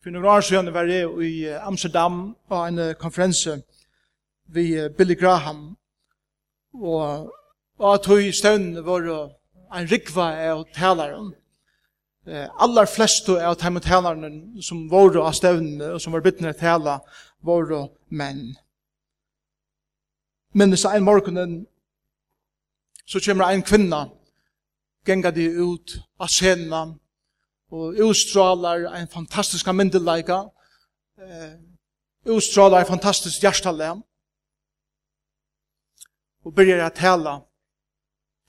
For noen år siden var jeg i Amsterdam på en konferanse ved Billy Graham. Og, og tog i støvn var en rikva av taleren. Allar flest av de talerne som var av støvnene og som var byttene tala var menn. Men så en morgenen så kommer en kvinna genga de ut av scenen og utstrålar en fantastisk myndelaika, eh, utstrålar en fantastisk hjertalem, og byrjar at tala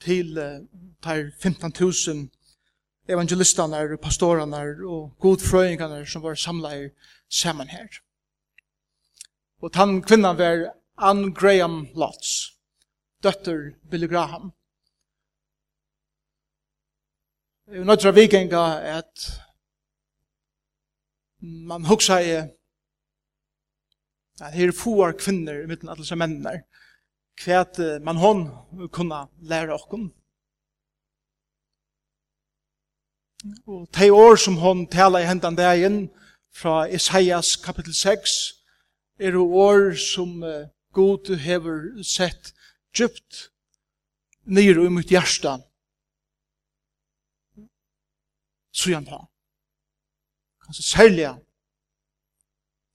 til eh, per 15.000 og pastoranar og godfrøynganar som var samlair saman her. Og tann kvinnan var Ann Graham Lotz, døtter Billy Graham. jo nødt til vikinga at man hugsa i at her foar kvinner i midten av disse mennene kvæt man hon kunna læra okkom Og de år som hon tala i hendan dagen fra Isaias kapitel 6 er år som uh, God hever sett djupt nyr i mitt hjertan søgjant han. Kanskje særlig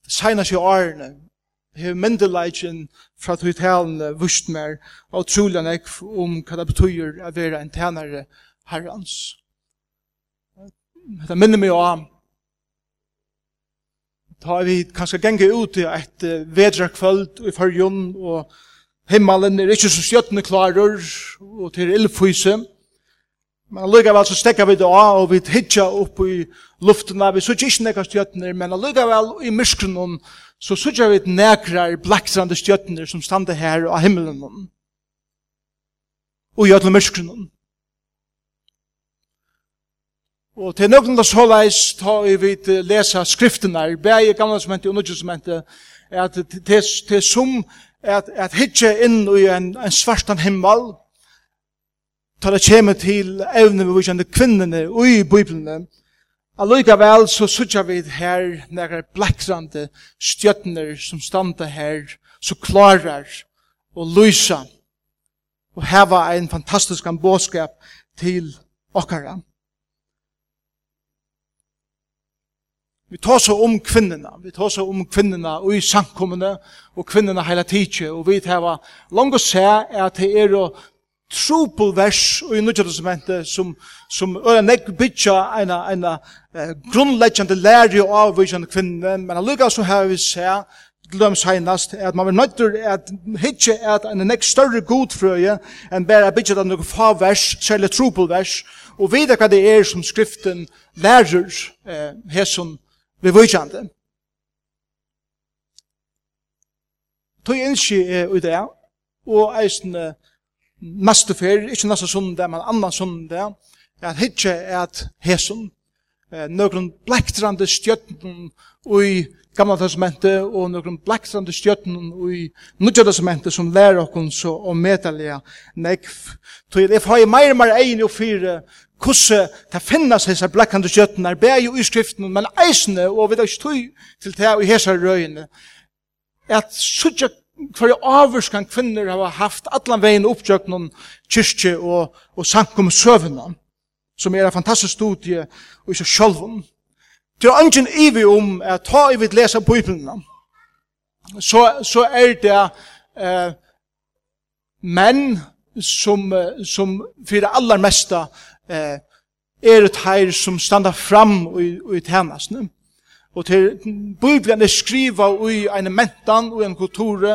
det segna seg årene hever myndelagen fra tøytalene vust mer og trolig han ekv om hva det betyr å være en tænare herrens. Det minner meg om ta vi kanskje genge ut i et vedra kvöld i fyrjun og himmelen er ikke så stjøttene klarer og til illfyse Men allugavel så stekka vi det av, og vi hitja opp i luften, vi sutja ikke nekka stjøtner, men allugavel i myskrunnen, så sutja vi nekrar blakstrande stjøtner som standa her av himmelen, og i ötla myskrunnen. Og til nøkken da såleis tar vi vid lesa skriftene, bæg i gamle som hente og nødja som hente, at er som at, at hitja inn i en, en svartan himmel, tar det kjemme til evne vi kjenne kvinnene og i biblene, allikevel så sutja vi her nekker blekrande stjøtner som standa her, så klarar og lysa og heva ein fantastisk båskap til okkara. Vi tar så om kvinnerna, vi tar så om kvinnerna og i samkommende, og kvinnerna heila tidsje, og vi tar langt å se at det er å trupel vers i Nudja Testamentet som, som øyne nek bytja en, en uh, grunnleggjande lærer og vikjande kvinne, men allukka så har vi se, glöm seinast at man vil nøytur at hitje at en nek større godfrøye enn bare bytja den nukk fa vers, særlig trupel vers, og vite hva det er som skriften lærer eh, hesson vi vikjande. Tøy innskje er i det, og eisen eh, næste fer, ikke næste sundag, men annan sundag, at hitje er at hesum, eh, nøkron blektrande stjøtten i gamla testamentet og nøkron blektrande stjøtten i nødja testamentet som lærer okkur så om metallia nekv. Så jeg får meir meir egin og fyre kusse ta finnas hesa blekkande stjøtten er bæg jo i skriften, men eisne og vi da ikke tog til det og hesa røyene at sutja hver avvurskan kvinner har haft allan vegin oppgjøkken kyrkje og, og sankum søvna, som er en fantastisk studie og ikke sjølvun. Det er ingen ivi om at ta i vidt lesa bøyblina så, så er det eh, menn som, som fyrir allar mesta eh, er det her som standa fram i, i tjenestene. Og til Bibelen er skriva i en mentan og en kultur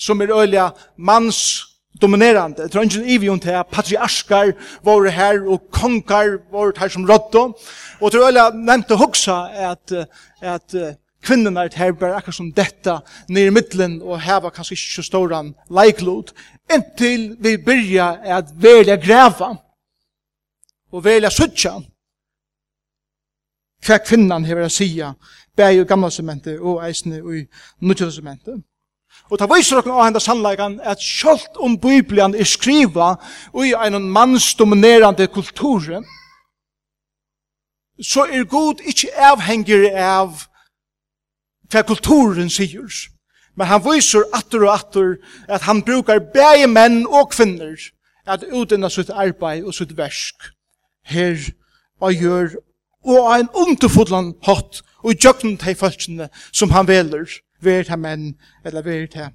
som er øyla manns dominerande. Det er ikke i vion til patriarskar var her og konkar var her som rådde. Og til øyla nevnte hoksa at, at kvinnorna er her bare akkurat som detta nere i middelen og heva kanskje ikke så storan leiklod inntil vi byrja at velja greva og velja suttja hva kvinnan hever a sia bæg i gamla sementet og eisne i nutjøda sementet. Og ta viser okkur á henda sannleikan at sjálft om Biblian er skriva i ein mannsdominerande kultur, så er god ikkje avhengig av hva kulturen sier. Men han viser atter og atter at han brukar bæge menn og kvinner at utinna sitt arbeid og sitt versk her og gjør og ein underfodlan hatt og jøgnen til folkene som han veler, ver til menn eller ver til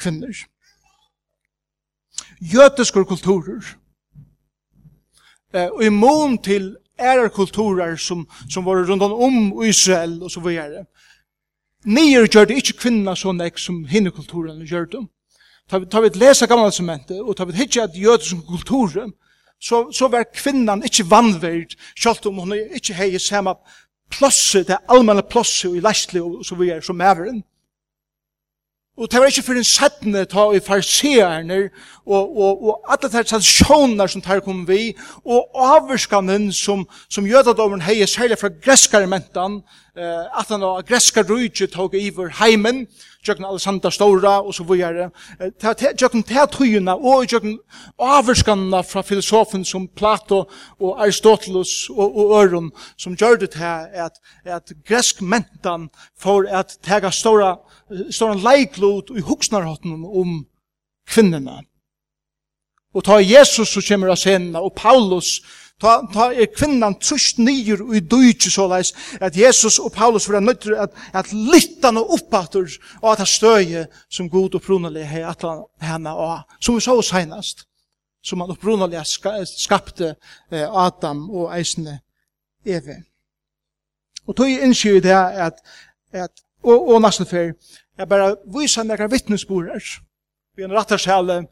kvinner. Jøtiske kulturer eh, og i mån til ærer kulturer som, som var rundt om Israel og så videre. Nier gjør det ikke kvinner sånn nek som hinne kulturen gjør det. Ta vi, ta vi lesa gamla sementet, og ta vi hitje at jøtiske kulturer så, så var kvinnan ikkje vannverd, sjalt om hun ikkje hei samme plosset, det allmenne plosset i Læsli og så videre som maveren. Og det var ikkje for en settende ta i farseerne og, og, og alle de tradisjoner som tar kom vi, og avvirskanen som, som jødadomeren heier særlig fra greskare mentan, eh, at han og greska rujtje tog iver heimen, jökn Alexander Stora og så jökn ta teatøyene og jökn avvirskanen fra filosofen som Plato og Aristoteles og, og Øron, som gjør det til at, at gresk mentan får at tega stora, stora leiklut i huksnarhotten om kvinnerna. Og ta Jesus som kommer av scenen, og Paulus, ta, ta er kvinnan trusht nyer og i døyke så leis, at Jesus og Paulus var nødt at, at lytta noe oppater og at ha støye som god og prunelig hei atlan henne og som vi så senast, som han oppronelig skapte eh, Adam og eisne Eve. Og tog innskjer det at, at og, og nesten fyr, jeg bare viser meg vittnesborer, vi er en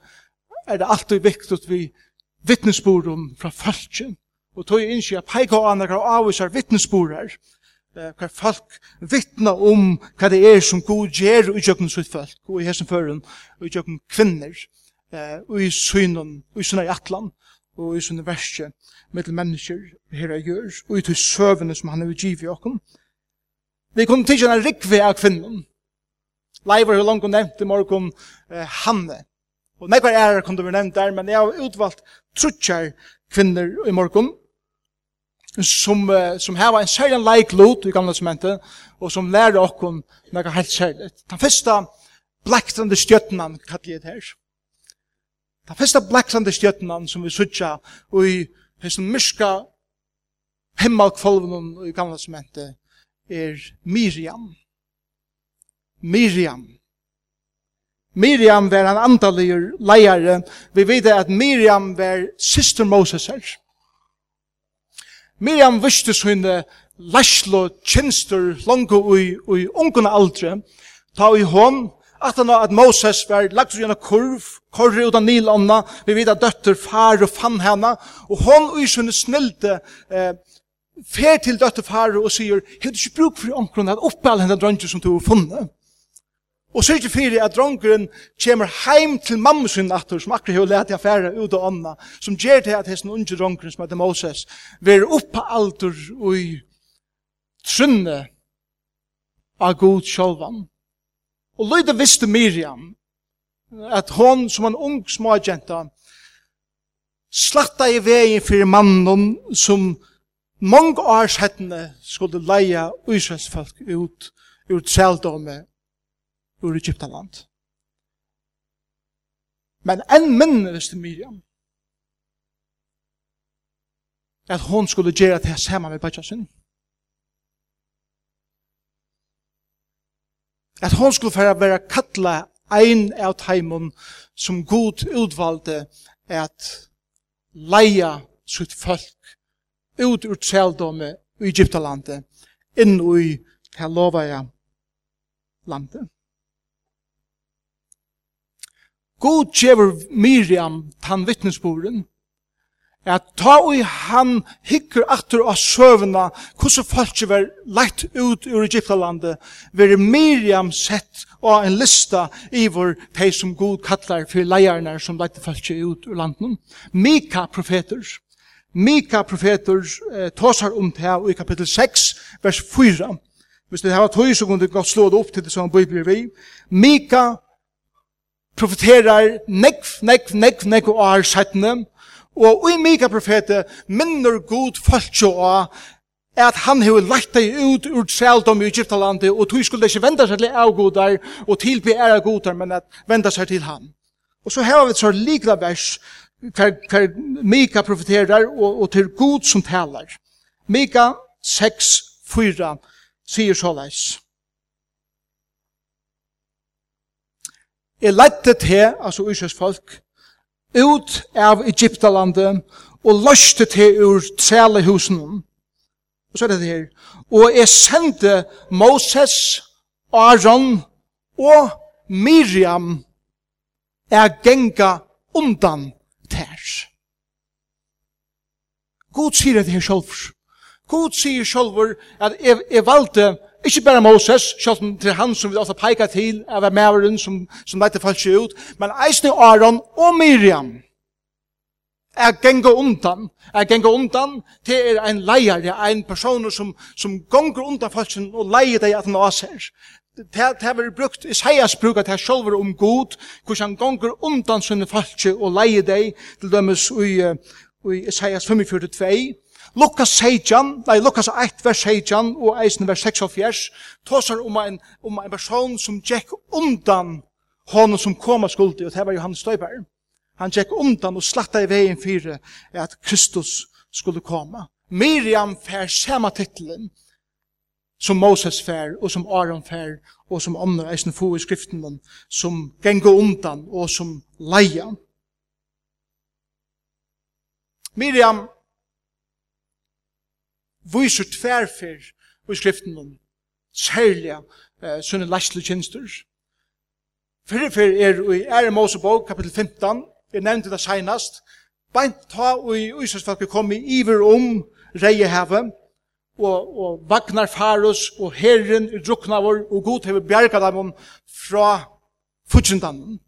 er det alltid viktigt vi vittnesbord fra falskjen. Og tog jeg innskje at peika av andre avvisar vittnesborder, hva folk vittna om hva det er som god gjer i jøkken sitt folk, og i hessen føren, og i jøkken kvinner, og i synen, og i synen i atlan, og i synen verset, med mennesker her er gjør, og i til søvende som han er utgiv i okken. Vi kunne tidsjene rikve av kvinnen. Leivar har langt nevnt i morgen Hanne, Og nekvar er kunne vi nevnt der, men jeg har utvalgt trutjar kvinner i morgon, som, uh, som hava en særlig leiklot i gamle sementet, og som lærer okkon nekvar helt særlig. Den første blaktande stjøtnan, kallir jeg det her. Den første blaktande stjøtnan som vi sutja og i hessen myrska himmelkvolven i gamle sementet er Miriam. Miriam. Miriam var en andalig leiare. Vi vet at Miriam var syster Moses her. Miriam visste sinne laslo tjenester langt ui, ui ungene aldre. Ta i hon, at han at Moses var lagt ui en kurv, korre utan nilånda. Vi vet at døtter far og fann henne. Og hon ui sinne snilte eh, fer til døtter far og sier, hei du ikke bruk for ungene at oppall henne drønge som du har funnet. Og sørger fyrir at drongeren kommer heim til mamma sin atur, som akkur hefur leti affæra ut og onna, som gjer til at hesten unge drongeren som heter Moses, ver oppa altur ui trunne av god sjolvan. Og løyde visste Miriam at hon som en ung smågjenta slatta i vegin fyrir mannen som mange års hettene skulle leia uisvensfolk ut ur tseldomme ur Egyptaland. Men enn minne visste Miriam at hon skulle gjøre det samme med Baja sin. At hon skulle færa være kattla ein av teimen som god utvalgte at leia sitt folk ut ur treldomme i Egyptalandet inn i Kalovaja landet. God tjever Miriam tann vittnesboren, at ta og han hikker atter av søvna, hvordan folk var lagt ut ur Egyptalandet, var Miriam sett og en lista i vår de som God kallar for leierne som lagt folk ut ur landet. Mika profeter, Mika profeter eh, tåsar om det her i kapittel 6, vers 4. Hvis det her var tøy, så kunne det godt slå det opp til det som bøyber vi. Mika profeterar nekv, nekv, nekv, nekv og er sættene, og i Mika profete minner god folk jo at han hefur lagt deg ut ur trældom i Egyptalandet, og tog skulle ikke venda seg til avgodar og tilby æra godar, men at venda seg til han. Og så har vi et så likla vers, hver, hver Mika profeterar, og, og til god som talar. Mika 6, 4, sier så leis. er lette til, altså Israels folk, ut av Egyptalandet og løste til ur trælehusene. Og så er det det her. Og jeg sendte Moses, Aaron og Miriam er genga undan tærs. God sier det her selv. God sier selv at jeg, jeg valgte Ikke bare Moses, selv om det er han som vi ofte peker til, av maveren som, som lette seg ut, men eisne Aaron og Miriam er genga undan. Er genga undan, til er en leier, det er en person som, som gonger undan falsken og leier deg at han aser. Det har vært brukt, Isaias bruker det selv om god, hvordan han gonger undan sånne falske og leier deg, til dømes i, i Isaias 45, Lukas 16, nei, Lukas 1, vers 16, og eisen vers 46, tåsar om en, om en person som gikk undan honom som koma skuldi, og det var Johannes Støyberg. Han gikk undan og slatta i veien fyrir at Kristus skulle koma. Miriam fær sama titlen som Moses fær, og som Aaron fær, og som andre eisen få i skriften, som gengo undan, og som leia. Miriam viser tverfer i skriften om særlig eh, sunne lastle tjenester. Fyrir fyrir er i Ære Mosebog, kapittel 15, jeg nevnte det senast, beint ta i Íslandsfalket kom i iver om reiehavet, og, og vagnar faros og herren i Druknavor, og god hever bjerga dem fra futsindanden.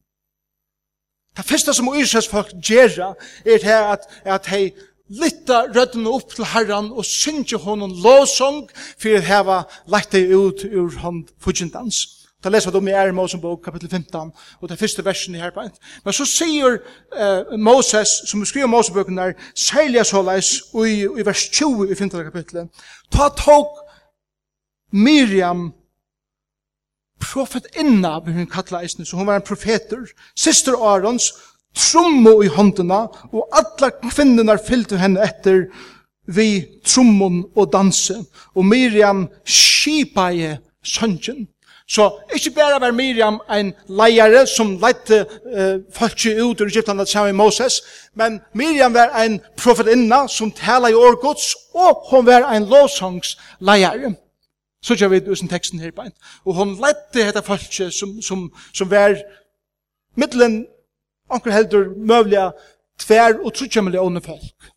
Det første som Íslandsfalket gjerra er det at, at hei lytta rødden opp til Herren og synge honom låsong for å heva lagt deg ut ur hånd fudgjentans. Da leser vi om i Ære Mosens bok, kapittel 15, og det første versen i herbein. Men så sier uh, Moses, som skriver Mosebøkene der, særlig så leis, i, i vers 20 i 15. kapittelet, ta tog Miriam, profetinna, vil hun kalla eisne, så hun var en profeter, sister Arons, trommo i håndena, og alla kvinnerna fyllte henne etter vi trommon og danse, og Miriam skipaie søngen. Så ikke bare var Miriam en leiare som leite uh, folket ut ur Egyptan at sammen med Moses, men Miriam var en profetinna som tala i årgods, og hon var en lovsangsleiare. Så kjør vi ut teksten her på en. Og hon leite dette folket som, som, som var middelen anker heldur mövliga tver og trutjemmelig åne folk.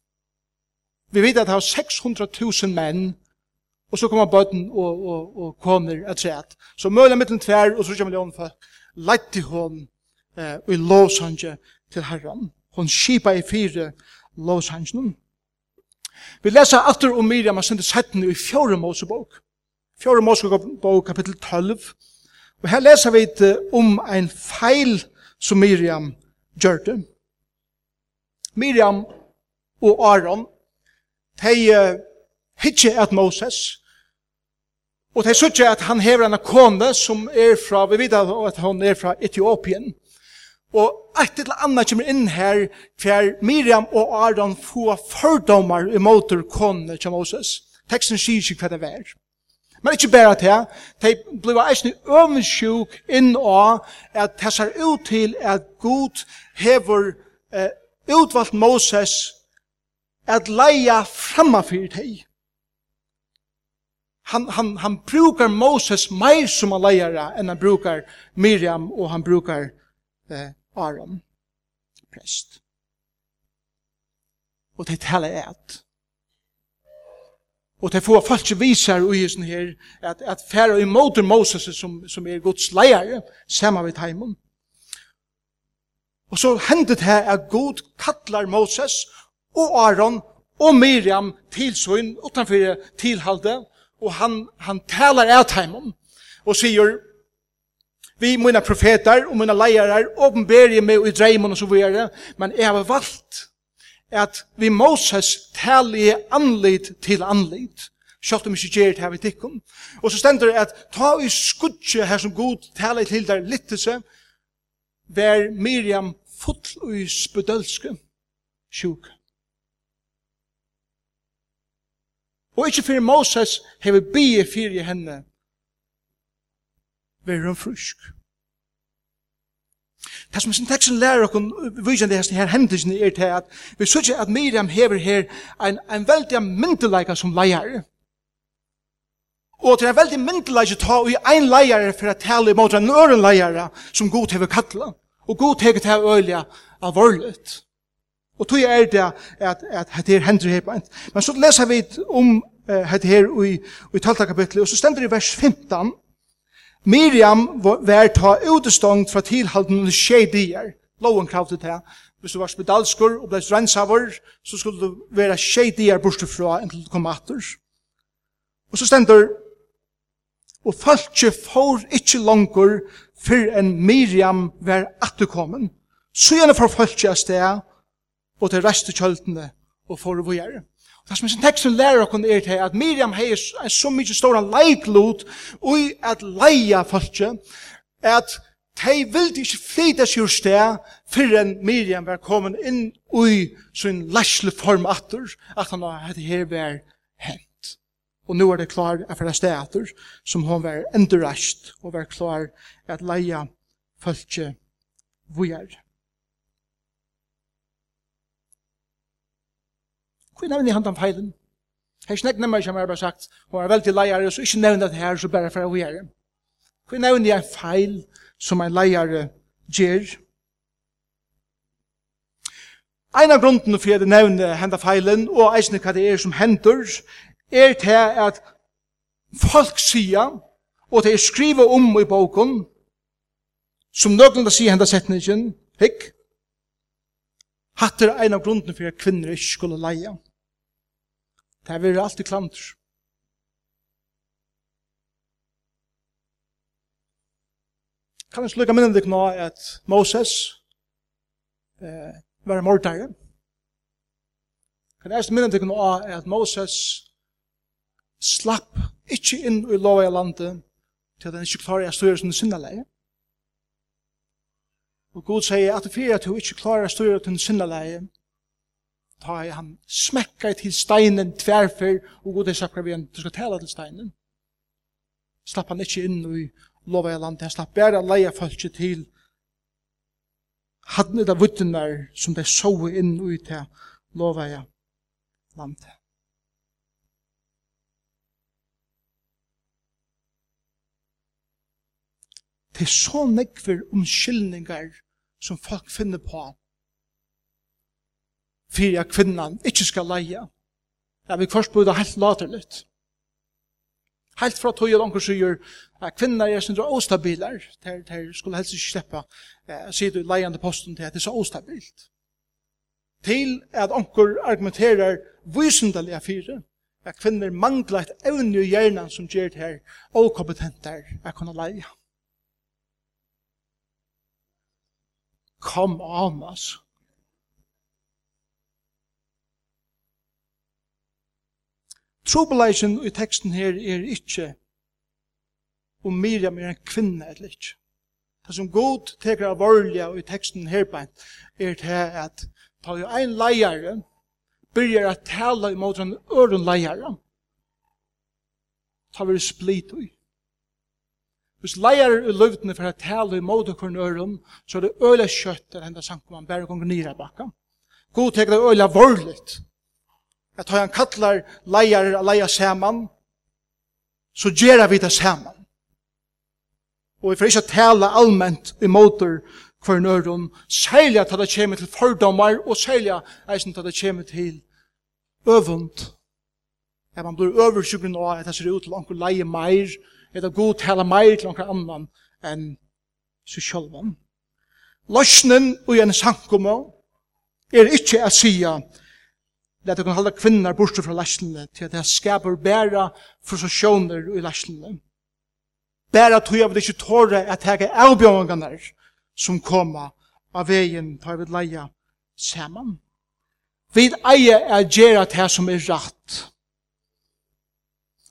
Vi vet at det var 600.000 menn, og så kommer bøtten og, og, og kommer et træt. Så mövliga mittlen tver og trutjemmelig åne folk, leit til hon eh, og i lovsange til herran. Hon skipa i fire lovsangen. Vi leser atter om Miriam og sendte setten i fjore Mosebok. Fjore Mosebok kapittel 12. Og her leser vi om ein feil som Miriam gjør det. Miriam og Aron, de hitje at Moses, og de sier at han hever en kone som er fra, vi vet at han er fra Etiopien, og et eller annet kommer inn her, for Miriam og Aron får fordommer måter kone til Moses. Teksten sier ikke hva det er. Men ikkje berre til, de bliva eisne øvensjuk inn av at det ser ut til at Gud hever eh, utvalgt Moses at leia framafyr teg. Han, han, han brukar Moses meir som han leiara enn han brukar Miriam og han brukar eh, Aron, prest. Og det taler er at Og det får falske visar i hessen her, at, at færa i måter Moses som, som er Guds leier, sammen vid heimen. Og så hendet det her at Gud kallar Moses og Aaron og Miriam til søgn utenfor tilhalde, og han, han talar av heimen og sier, vi mina profetar og mina leirar åpenberer meg i dreimen og så videre, men jeg har valgt at vi Moses tali anlit til anlit, sjálft om ikke gjer det her vi tikkum. Og så stender at ta i skudje her som god tali til der littelse, ver Miriam full i spedølske sjuk. Og ikke fyrir Moses hever bie fyrir henne, ver hun frusk. Det som sin teksten lærer okkur vysjande hans her hendisni er til at vi sørger at Miriam hever her ein, ein veldig myndeleika som leier. Og til en veldig myndeleika ta i ein leier for at tale imot en øren leier som god hever kattla. Og god hever til øyla av vorlet. Og tog er det at, at det her hendri her beint. Men så leser vi om uh, det her i, i 12. kapitlet, og så stender det i vers 15, Miriam var ta utestångt fra tilhalden under tjej dier. Loven kravde til det. Hvis du var spedalskur og blei rensavur, så skulle du være tjej dier bortefra enn til du kom atter. Og så stender, og falskje får ikkje langer før enn Miriam var atterkommen. Så gjerne for falskje av sted, og til resten kjøltene, og å vågjere. Det som sin teksten lærer okkur er til at Miriam hei er så mykje stora leiklut ui at leia fölkje at de vildi ikke flyta seg ur sted fyrren Miriam var kommet inn ui sin lesle form atur at han hadde her vær hent. Og nu er det klar at fyrir sted atur som hon var endurast og var klar at leia fölkje vujar. Hvor er nevnt i handen feilen? Her snakk nemmer som jeg bare sagt, hun er veldig leier, så ikke nevnt det her, så bare for å gjøre. Hvor er nevnt i en feil som en leier gjør? En av grunden for jeg nevner henda feilen, og eisne hva det er som hender, er til at folk sier, og det er skrivet om i boken, som nøglen da sier henda setningen, hikk, hatt er en av grunden for at kvinner ikke skulle leie. Det er vi alltid klantur. Kan jeg slukke minnen deg nå at Moses eh, var mordtare? Kan jeg minnen deg nå at Moses slapp ikke inn i lov i landet til at han ikke klarer å styre sin sinneleie? Og Gud sier at det fyrir at du ikke klarer å styre sin sinneleie, ta i han smekkar til steinen tverfer, og god er sakra vi han, du skal tala til steinen. Slapp han ikkje inn i lova i landet, han slapp bare leia falske til hadne da vuttenar som de sove inn i til lova i landet. Det er så nekver omskyldningar som folk finner på fyrir at kvinnan ikkje skal leia. Ja, vi først burde helt laterligt. Helt fra tog og onker sier at kvinnar er sindra ostabilar, der, der skulle helst ikke sleppa eh, sier du leiande posten til at det er så ostabilt. Til at onker argumenterar vysendalega fyrir at kvinner manglar et evne i hjernan som gjør det her okompetentar at kunne leia. Come on, altså. Trobeleisen i teksten her er ikkje om Miriam er en kvinne eller ikkje. Det som god teker av vorlige i teksten her beint er til at ta jo ein leiere byrjar at tala imot en øren leiere ta vi split ui. Hvis leier i løvdene for å tala imot en øren så er det øyla kjøtt der enda sankt man bare gonger nira bakka. God teker av øyla vorligt at han kallar leier a leia saman, så gjerra vi det saman. Og for ikke å tale allment motor hver nøron, særlig at det kommer til fordommer, og særlig at det kommer til øvund. At man blir oversuggen av at det ser ut til anker leie meir, at det god tala meir til anker annan enn seg sjølvan. Løsnen og en sankomo er ikke å sia, Læt dere halda kvinner bortsett fra læsnene, til at det skaper bæra frustrasjoner i læsnene. Bæra tog av det ikke tåre at det er avbjørnene som koma av veien tar vi leia saman. Vi eier er gjerra det som er rett.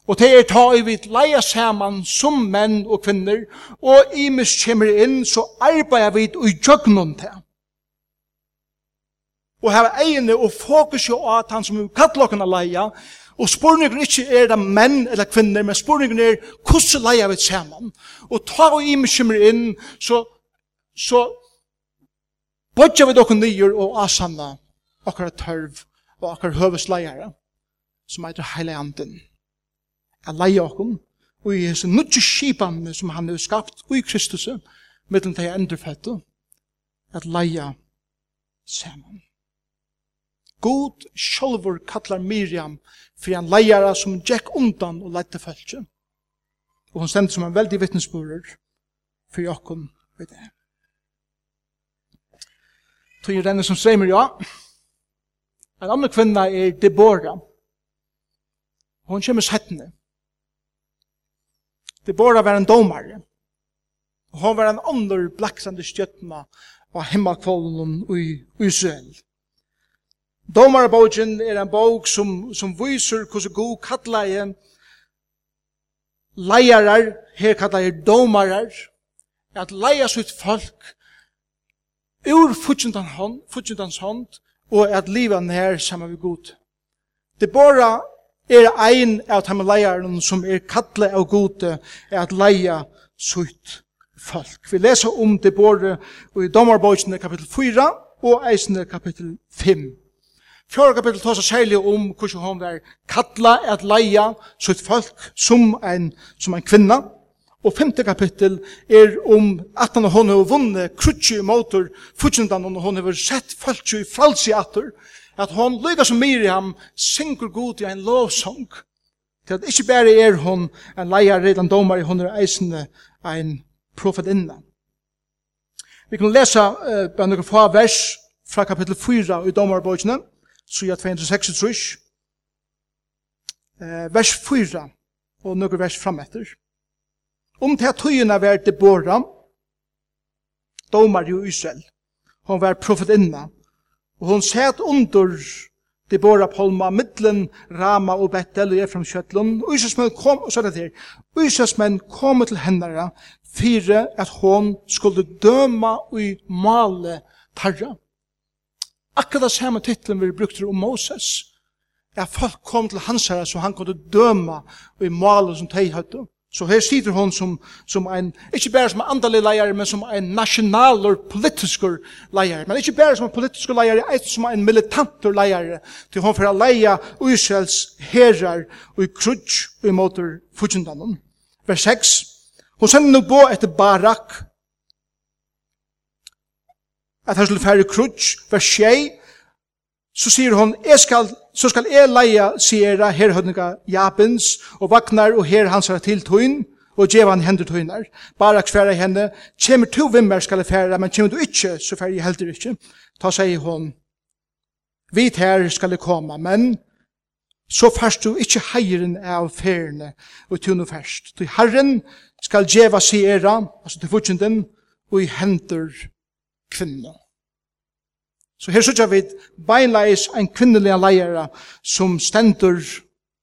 Og det er ta i vidt leia saman som menn og kvinner, og i mis inn, så arbeider vi i djøgnon til og hava egne og fokus jo at han som kallar okken leia, og spurningen ikke er det menn eller kvinner, men spurningen er hvordan leia vi saman. Og ta og i kommer inn, så, så bodja vi dokken nyer og asanna okkar tørv og okkar høvesleiare, som heiter Heile Anden. Jeg leia okken, og i hese nudje skipan som han er skapt, og i Kristus, mittlen til endurfettu, at leia saman. God sjálfur kallar Miriam fyrir en leiara som Jack undan og leite fölkje. Og hon stendt som en veldig vittnesbúrur fyrir okkum við det. Tøyen denne som streymir ja. En annan kvinna er Deborah. Hon kjemur settene. Deborah var en domare. Og hon var en annar blaksande stjøtna av himmakvålen og i Israel. Domarbogen er en bok som, som viser hvordan god kallar er leiarar, her kattler er domarar, at leia sitt folk ur futjentans hånd, futjentans hånd, og at livet nær sammen med god. Det bara er ein av de leierne som er kattle av gode, er at leia sutt folk. Vi leser om det både i Domarbogen kapittel 4 og eisene kapittel 5. Fjörra kapitel tosa særlig om hvordan hun var kalla at leia sutt folk som en, som en kvinna. Og femte kapittel er om at han hun har vunnet krutsi i motor, fortsendan hun har sett folk i fralsi atter, at hon lykka som Miriam synger god i en lovsong, til at ikkje bare er hon en leier redan domar i hon er eisende en profetinna. Vi kan lesa uh, bare noen få vers fra kapittel 4 i domarbogjene, Suja 236, eh, vers 4, og nøkker vers frametter. Om til tøyene var det båra, domar jo Israel. Hon var profetinna, og hon sæt under de båra polma, middelen, rama og bettel, og Efram Kjøtlund, kjøtlen, og Israelsmenn kom, og så er det her, Israelsmenn kom til hennara, fire at hon skulle døma og male tarra. Akkurat det samme titlen vi brukte om Moses. At folk kom til hans herre så han kunne døma og i malen som de hadde. Så her sitter hon som, som en, ikke bare som en andelig leier, men som en nasjonaler politisk leier. Men ikke bare som en politisk leier, men som en militant leier, til hon for å leie Israels herrar og i krutsk og i måter fudgendanen. Vers 6. Hon sender nå på etter Barak, at han skulle fære krutsk, vers 6, så sier hon, jeg skal, så skal jeg leia siera herhøvninga Jabins, og vagnar og her hans er til tøyn, og djeva han hendur tøynar. Bara kværa henne, kjemur to vimmer skal jeg færa, men kjemur du ikkje, så færa jeg heldur ikkje. Ta seg hon, vit her skal jeg koma, men så færst du ikkje heiren av færene, og tunu færst. Du herren skal djeva siera, altså til futsjenden, og i hendur kvinna. Så her sykja vi beinleis ein kvinnelig leier som stendur,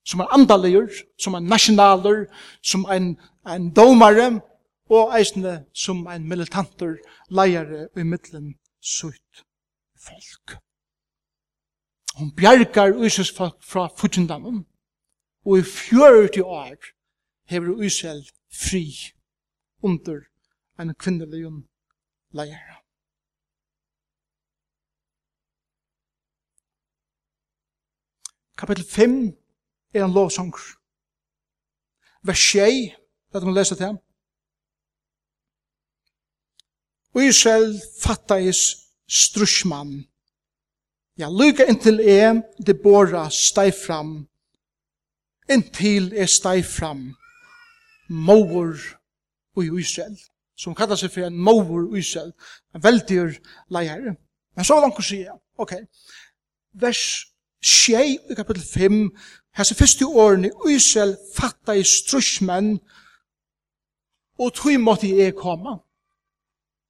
som er andaligur, som er nasjonaler, som ein, ein domare, og eisne som ein militanter leier i middelen sutt folk. Hon bjergar Ísus folk fra futjendamum, og i fjörti år hever Ísel fri under en kvinnelig leier. Kapitel 5 er en lovsong. Vers 6, let meg lese til ham. Og Israel fattais strusman. Ja, lyka inntil er det bora steg fram. Inntil er steg fram. Måvor og Israel. Som kallar seg for en måvor og Israel. En veldig leier. Men så langt å si, ok. Vers tjei i kapitel 5, hese fyrste årene, Israel fatta i strusmenn, og tog måtte jeg komme.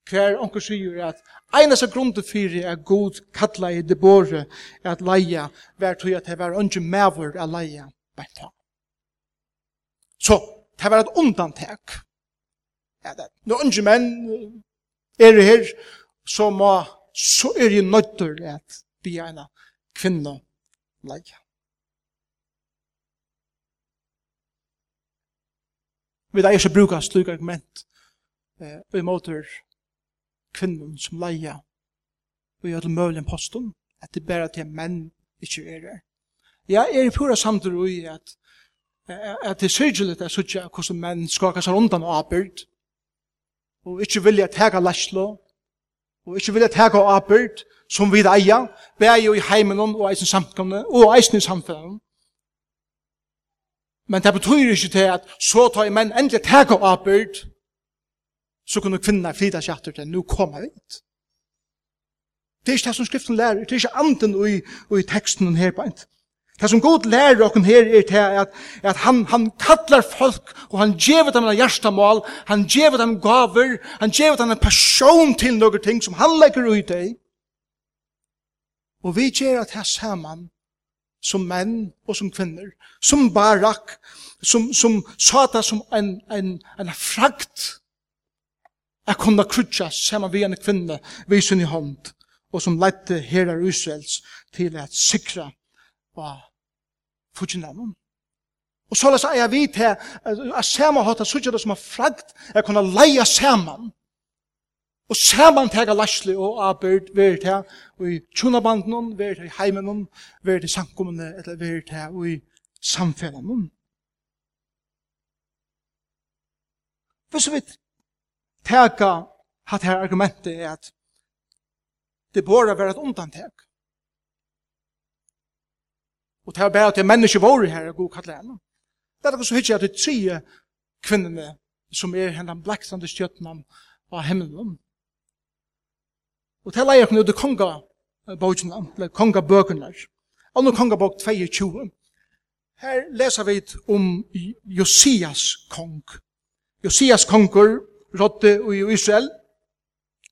Hver onker sier at einas av grunden fyrir er god kalla i det båre er at leia vær tog at det var unge maver er leia bæta. Så, det var et undantek. Ja, det, når unge menn er her, så må, så er jeg nøytter at bli eina kvinna leie. Vi da ikke bruker slik argument eh, i måter kvinnen som leie og gjør det mulig en postum at det bare til menn ikke er det. Ja, er i pura samtidig i at at det er sørgelig at jeg sier hvordan menn skakar seg rundan og apert og ikke vilja tega laslo og ikke vilja teka av apert som vi eia, bæg i heimen og eisen samtkomne, og eisen i samfunnet. Men det betyr ikke til at så tar menn endelig teka av apert, så kunne kvinna flytta seg etter til, nu kommer vi ut. Det er ikke det som skriften lærer, det er ikke anden i, i teksten her på en. Det som god lærer okken her er til at, at han, han kallar folk, og han gjevet dem en hjertemål, han gjevet dem gaver, han gjevet dem en passion til noen ting som han legger ut i. Og vi gjør at her sammen, som menn og som kvinner, som barak, som, som sata som en, en, en frakt, er kunne krutja sammen vi en kvinne, vi sin i hånd, og som lette herrar Israels til at sikra og fudgjennavn. Og så er jeg vidt her, at samme hatt er det som har fragt, jeg kunne leie saman. Og saman tega lasli og abyrd verit her, og i tjunabanden, verit her i heimen, verit i sankumene, eller verit her i samfellan. Hvis vi tega hatt her argumentet er at det bør være et undantek. Og det er bare til mennesker våre her, og god kallet. Det er det så hyggelig at de tre kvinnerne, som er henne bleksande stjøttene av himmelen. Og det er leier henne ut i konga bøkene, eller konga bøkene. Anno konga bøk 22. Her leser vi om Josias kong. Josias konger rådde i Israel,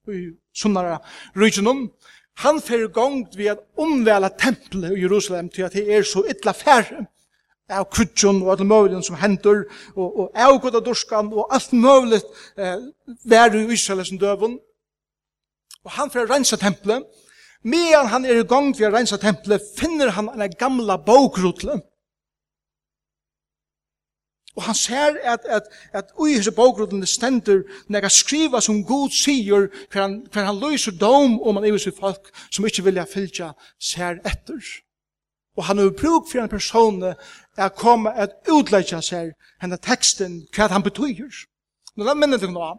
i sunnare rygenen, Han fer gongt vi at omvela tempelet i Jerusalem til at det er så ytla færre av kutjon og alle møvlen som hender og, og av goda durskan og alt møvlet eh, vær i Israel som døvun og han fer rensa tempelet medan han er i gongt vi at rensa tempelet finner han en gamla bokrutle Og han ser at, at, at ui hese bókrudene stender nega skriva som god sier hver han, hver han løser dom om han ivis folk som ikke vilja fylja ser etter. Og han har brug for en person at komme at utleggja seg henne teksten hva han betyr. Nå la minne deg nå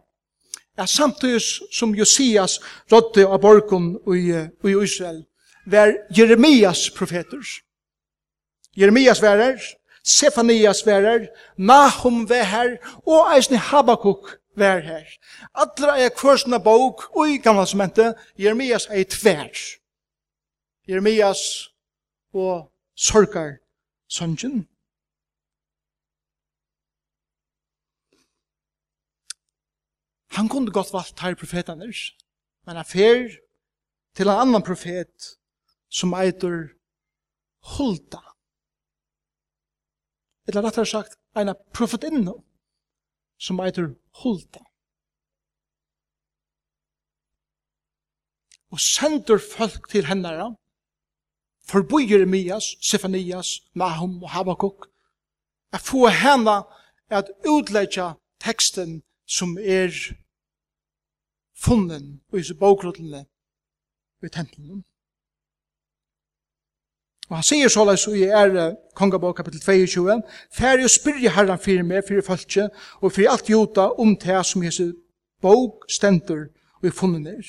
at samtidig som Josias rådde av borgen i, i Israel var Jeremias profeter. Jeremias var her, Sefanias var her, Nahum var her, og eisne Habakuk var her. Allra er kvarsna bok, og i gamla semente, Jeremias er tver. Jeremias og sorgar søngen. Han kunde godt valgt her profetene, men han fer til en annan profet som eitur Hulda eller rettare sagt, eina profetinne, som eitur hulta. Og sender folk til hennara, forbo Jeremias, Sefanias, Nahum og Habakkuk, at få henne at utleggja teksten som er funnen i bokrotlene i tempelen. Og han sier såleis i er kongabok kapitel 22, «Fær jo spyrje herran fyrir meg, fyrir fölkje, og fyrir alt jota om det som hese bók stendur og i funnen er.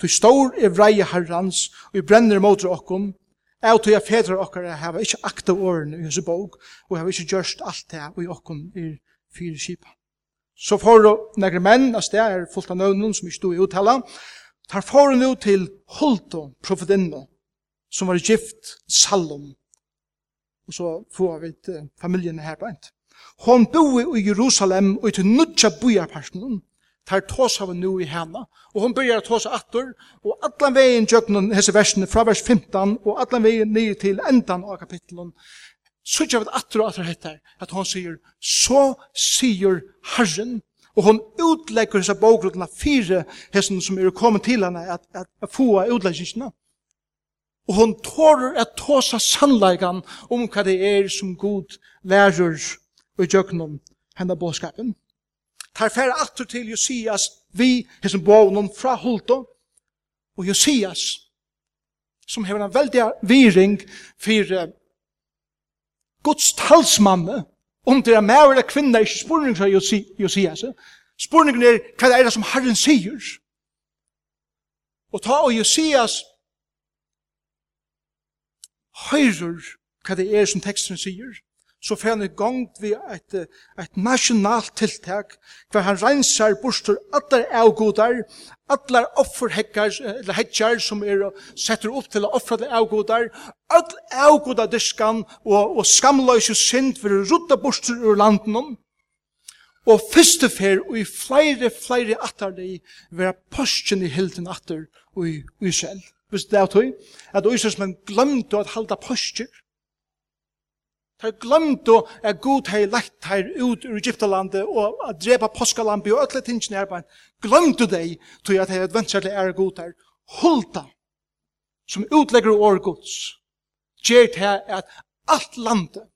Tu stor er vreie herrans, og i brenner motor okkom, Jeg tror jeg fedrar okkara hava ikkje akta årene i hese bók, og hava ikkje gjørst alt det og i okkom i fyrir kipa. Så får negre menn, as det er fullt av nøvnen som ikkje stod i uttala, tar foran ut til Hulto, profetinno, som var gift Salom. Og så får vi familien her på ent. Hon bor i Jerusalem og i til nødja bojarparsen. Tar tås av nu i henne. Og hon börjar tås attor. Og allan vegin djøknen hese versene fra vers 15 og allan vegin nye til endan av kapitlen. Så gjør vi attor og attor hettar at hon sier så sier Herren Og hon utlegger hessa bókrutna fire hessen som er kommet til henne at, at, at få utleggingsna. Og hon tårer at tåsa sannleikan om hva det er som god lærer og gjøknum henne båskapen. Tar færre atter til Josias vi hesson bånum fra Holto og Josias som hever en veldig viring for Guds talsmanne om det er mer eller kvinne ikke spurning fra Josias. Spurningen er hva er det som Herren sier. Og ta og Josias høyrer hva det er som teksten sier, så får han i gang vi et, et nasjonalt tiltak, hver han rensar bostur allar avgodar, allar offerhekkar, eller hekkar som er setter upp til å offre alle avgodar, all avgodar diskan og, og skamløys og synd for å rutta bostur ur landen Og fyrste fer og i flere, flere atterlig vera posten i hilden atter og i, i selv hvis det er tog, at Ísraelsmenn glemte at halda postur. De glemte at Gud hei lagt her ut ur Egyptalandet og at drepa påskalampi og ötle tingene her bein. Glemte de tøy at hei adventsar er ære Gud her. Hulta, som utlegger år Guds, gjer til at alt landet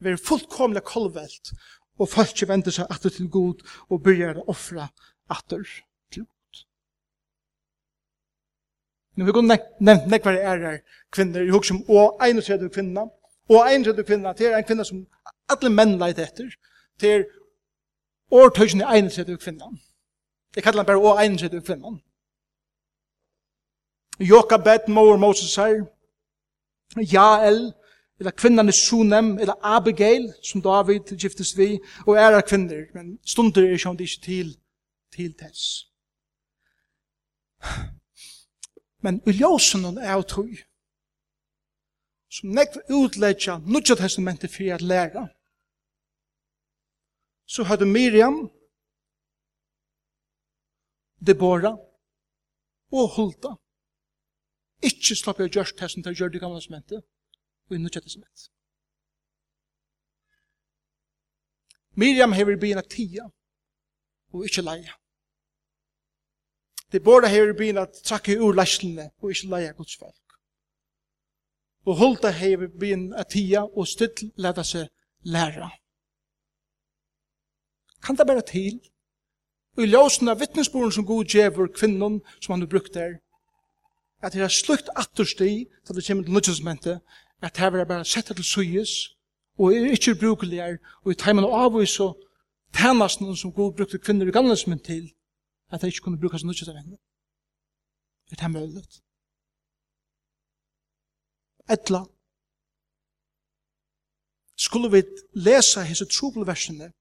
ver fullkomlig kolvelt og folk vender seg atter til Gud og begynner å offra atter. Men vi kunne nevnt nekvar ærer kvinner, i hugsa om og tredje kvinna, og 31 kvinna, det er en kvinna som alle menn leit etter, det er årtøysene tredje kvinna. Jeg kallar han bare og tredje kvinna. Joka bet, mor Moses her, Jael, eller kvinnan i Sunem, eller Abigail, som David giftes vi, og er kvinner, men stunder er sjående ikke til, til tess. Men i ljósen er av tog, som nekv utleggja Nudja testamentet fyrir at læra, så hadde Miriam, Deborah og Hulda ikkje slapp jeg gjørst testen til å gjøre det gamle testamentet og i Nudja testamentet. Miriam hever bina tia og ikkje leia. Det borde her i byen at trakka ur leislene og ikke leia Guds folk. Og holda her i byen at tia og still leta seg læra. Kan det bare til? Og i ljósen av vittnesboren som god djever kvinnen som han har brukt der, at det er slukt attersti til det kommer til nødgjøsmentet, at det er bare sett til suyes, og er ikke brukeligere, og i teimen av avvis og tænasten som god brukte kvinner i gamlesmen til, at det ikke kunne brukes noe til venger. Er det mulig? Etla. Skulle vi lesa hese trobelversene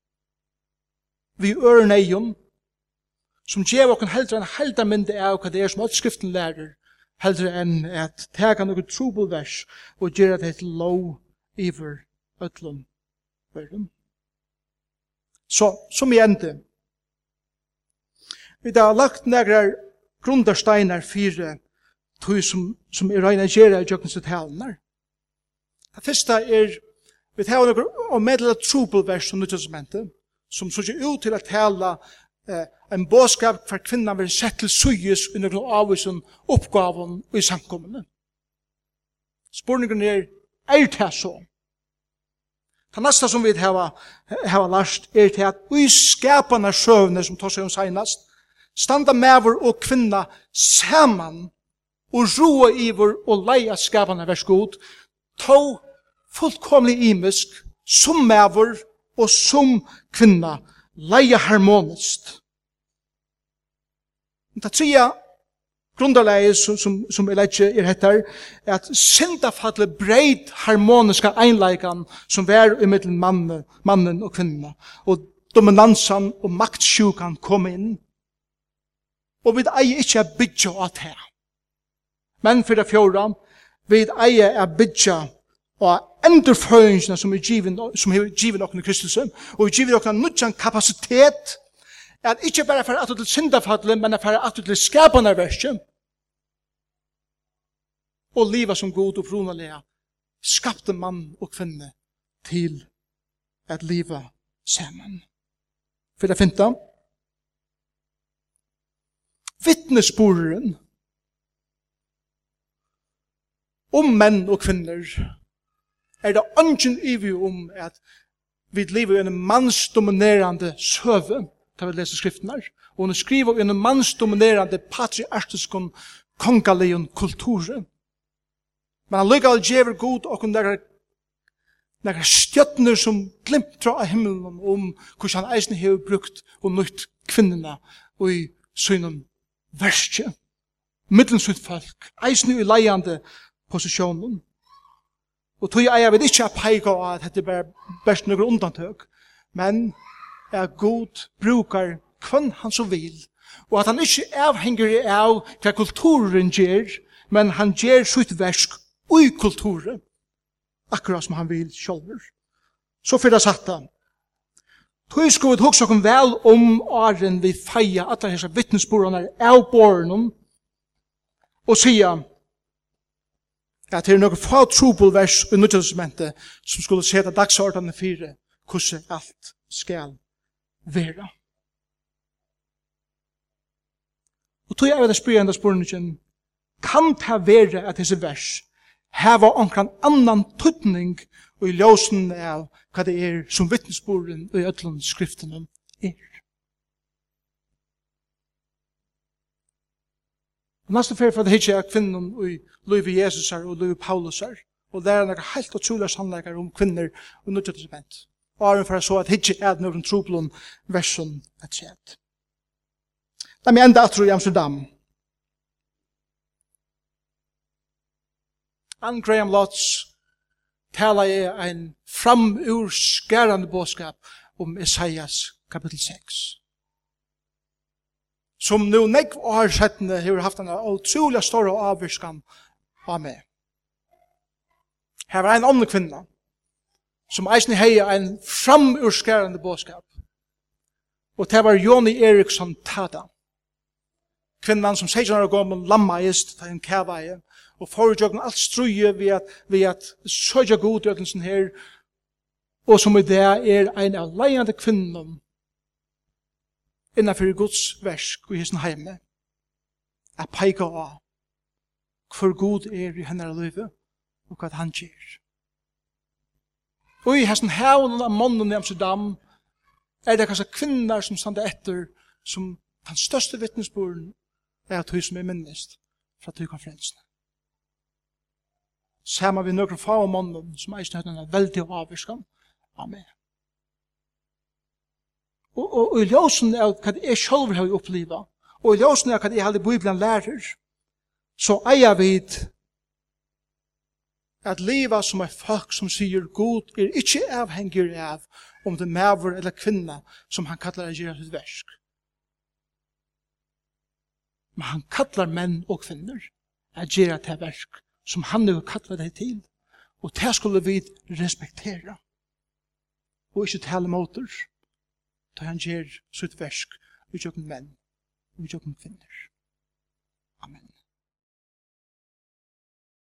vi øren eion som gjev okken heldre en heldre mynde av hva det er som alt skriften lærer heldre enn at tega noe trobelvers og gjer at det er lov iver ötlun verden. Så, som i ende, Vi har lagt negrar grundarsteinar fire tog som, som er reina gjerra i jøkken sitt helnar. Det første er vi har noen og medela trobelvers som nyttelsesmentet som sier ut til at tala eh, en båskap for kvinna vil sett til suyes under noen avvisen oppgaven i samkommende. Spurningen er, er det så? Det neste som vi har, har lært er til at vi skapene søvne som tar seg om senast, standa mever og kvinna saman og roa iver og leia skapana vers god, to fullkomlig imisk, som mever og som kvinna, leia harmonist. Det tria grunderleie som, som, som jeg leitje er hettar, er at syndafallet breit harmoniska einleikan som vær i middelen mannen, mannen og kvinna, og dominansan og maktsjukan kom inn, og vi eier ikke å bygge av det her. Men for det fjorda, vi eier er bygge av endurføringene som er givet, som er givet okken i Kristus, og er givet okken nødjan kapasitet, er at ikke bare for at til syndafallet, men for at til skapende verset, og liva som god og fronalega, skapte mann og kvinne til at liva saman. For det finta, vittnesporen om menn og kvinner er det ønsken ivi om at vi lever i en mansdominerande søve, da vi leser skriften her, og hun skriver i en mansdominerande patriarkisk kongalion kulturen. Men han lykker algever god og hun der nekra stjøtner som glimtra av himmelen om hvordan han eisen hever brukt og nøyt kvinnerne og i synen verskje, middelsut folk, eisne i leiande posisjonen. Og tog eier vil ikke peika av at dette er best noen undantøk, men er god brukar kvann han som vil, og at han ikke avhenger av hva kulturen gjør, men han gjør sitt versk ui kulturen, akkurat som han vil sjolver. Så fyrir det satt han, Tui sko vi hugsa okkum vel om åren vi feia alla hessa vittnesborene av borunum og sia at det er noen få trobelvers i nødgjødelsesmentet som skulle seta dagsordene fire hvordan alt skal vera. Og tog jeg vil spyrja enda spurningen kan det være at hese vers heva onkran annan tutning og i ljósen av hva det er som vittnesboren og i ötlun skriftunum er. Og næste fyrir for det hitje er kvinnen og Løyvi Jesus er og Løyvi Paulus er og det er nekka heilt og tjulig sannleikar om kvinner og nødja testament. Og er for så at hitje er nøvren troblom versum et sett. Da mi enda atru i Amsterdam Ann Graham Lotz tala i ein framurskærande bådskap om Isaias kapitel 6. Som nu nekv år settende har haft en utrolig stor avvirskan av meg. Her var en annen kvinna som eisen hei en framurskærande bådskap. Og det var Joni Eriksson Tada. Kvinnan som 16 år gammel lammaist, ta en kævaie, og foregjøkken alt struje ved at, ved at søgja god i ødelsen her, og som i det er en av leiende kvinnen innenfor Guds versk og i hessen heime, er peika av hvor god er i henne løyve og hva han gjør. Og i hessen hevnen av mannen i Amsterdam er det kanskje kvinner som stande etter som den største vittnesboren er at hun som er minnest fra at. Sama vi nøkker få om ånden som eisen høyden er veldig avvirskan Amen. Og, og, og i ljósen er hva jeg sjálf har opplivet, og i ljósen er hva jeg halde Bibelen lærer, så eier vi at livet som er folk som sier god er ikke avhengig av om det er maver eller kvinna som han kallar å gjøre sitt versk. Men han kallar menn og kvinner å gjøre sitt versk som han nu kallar deg til. Og det skulle vi respektera. Og ikke tale mot oss, Da han gjør sitt versk, vi tjokken menn, vi tjokken kvinner. Amen.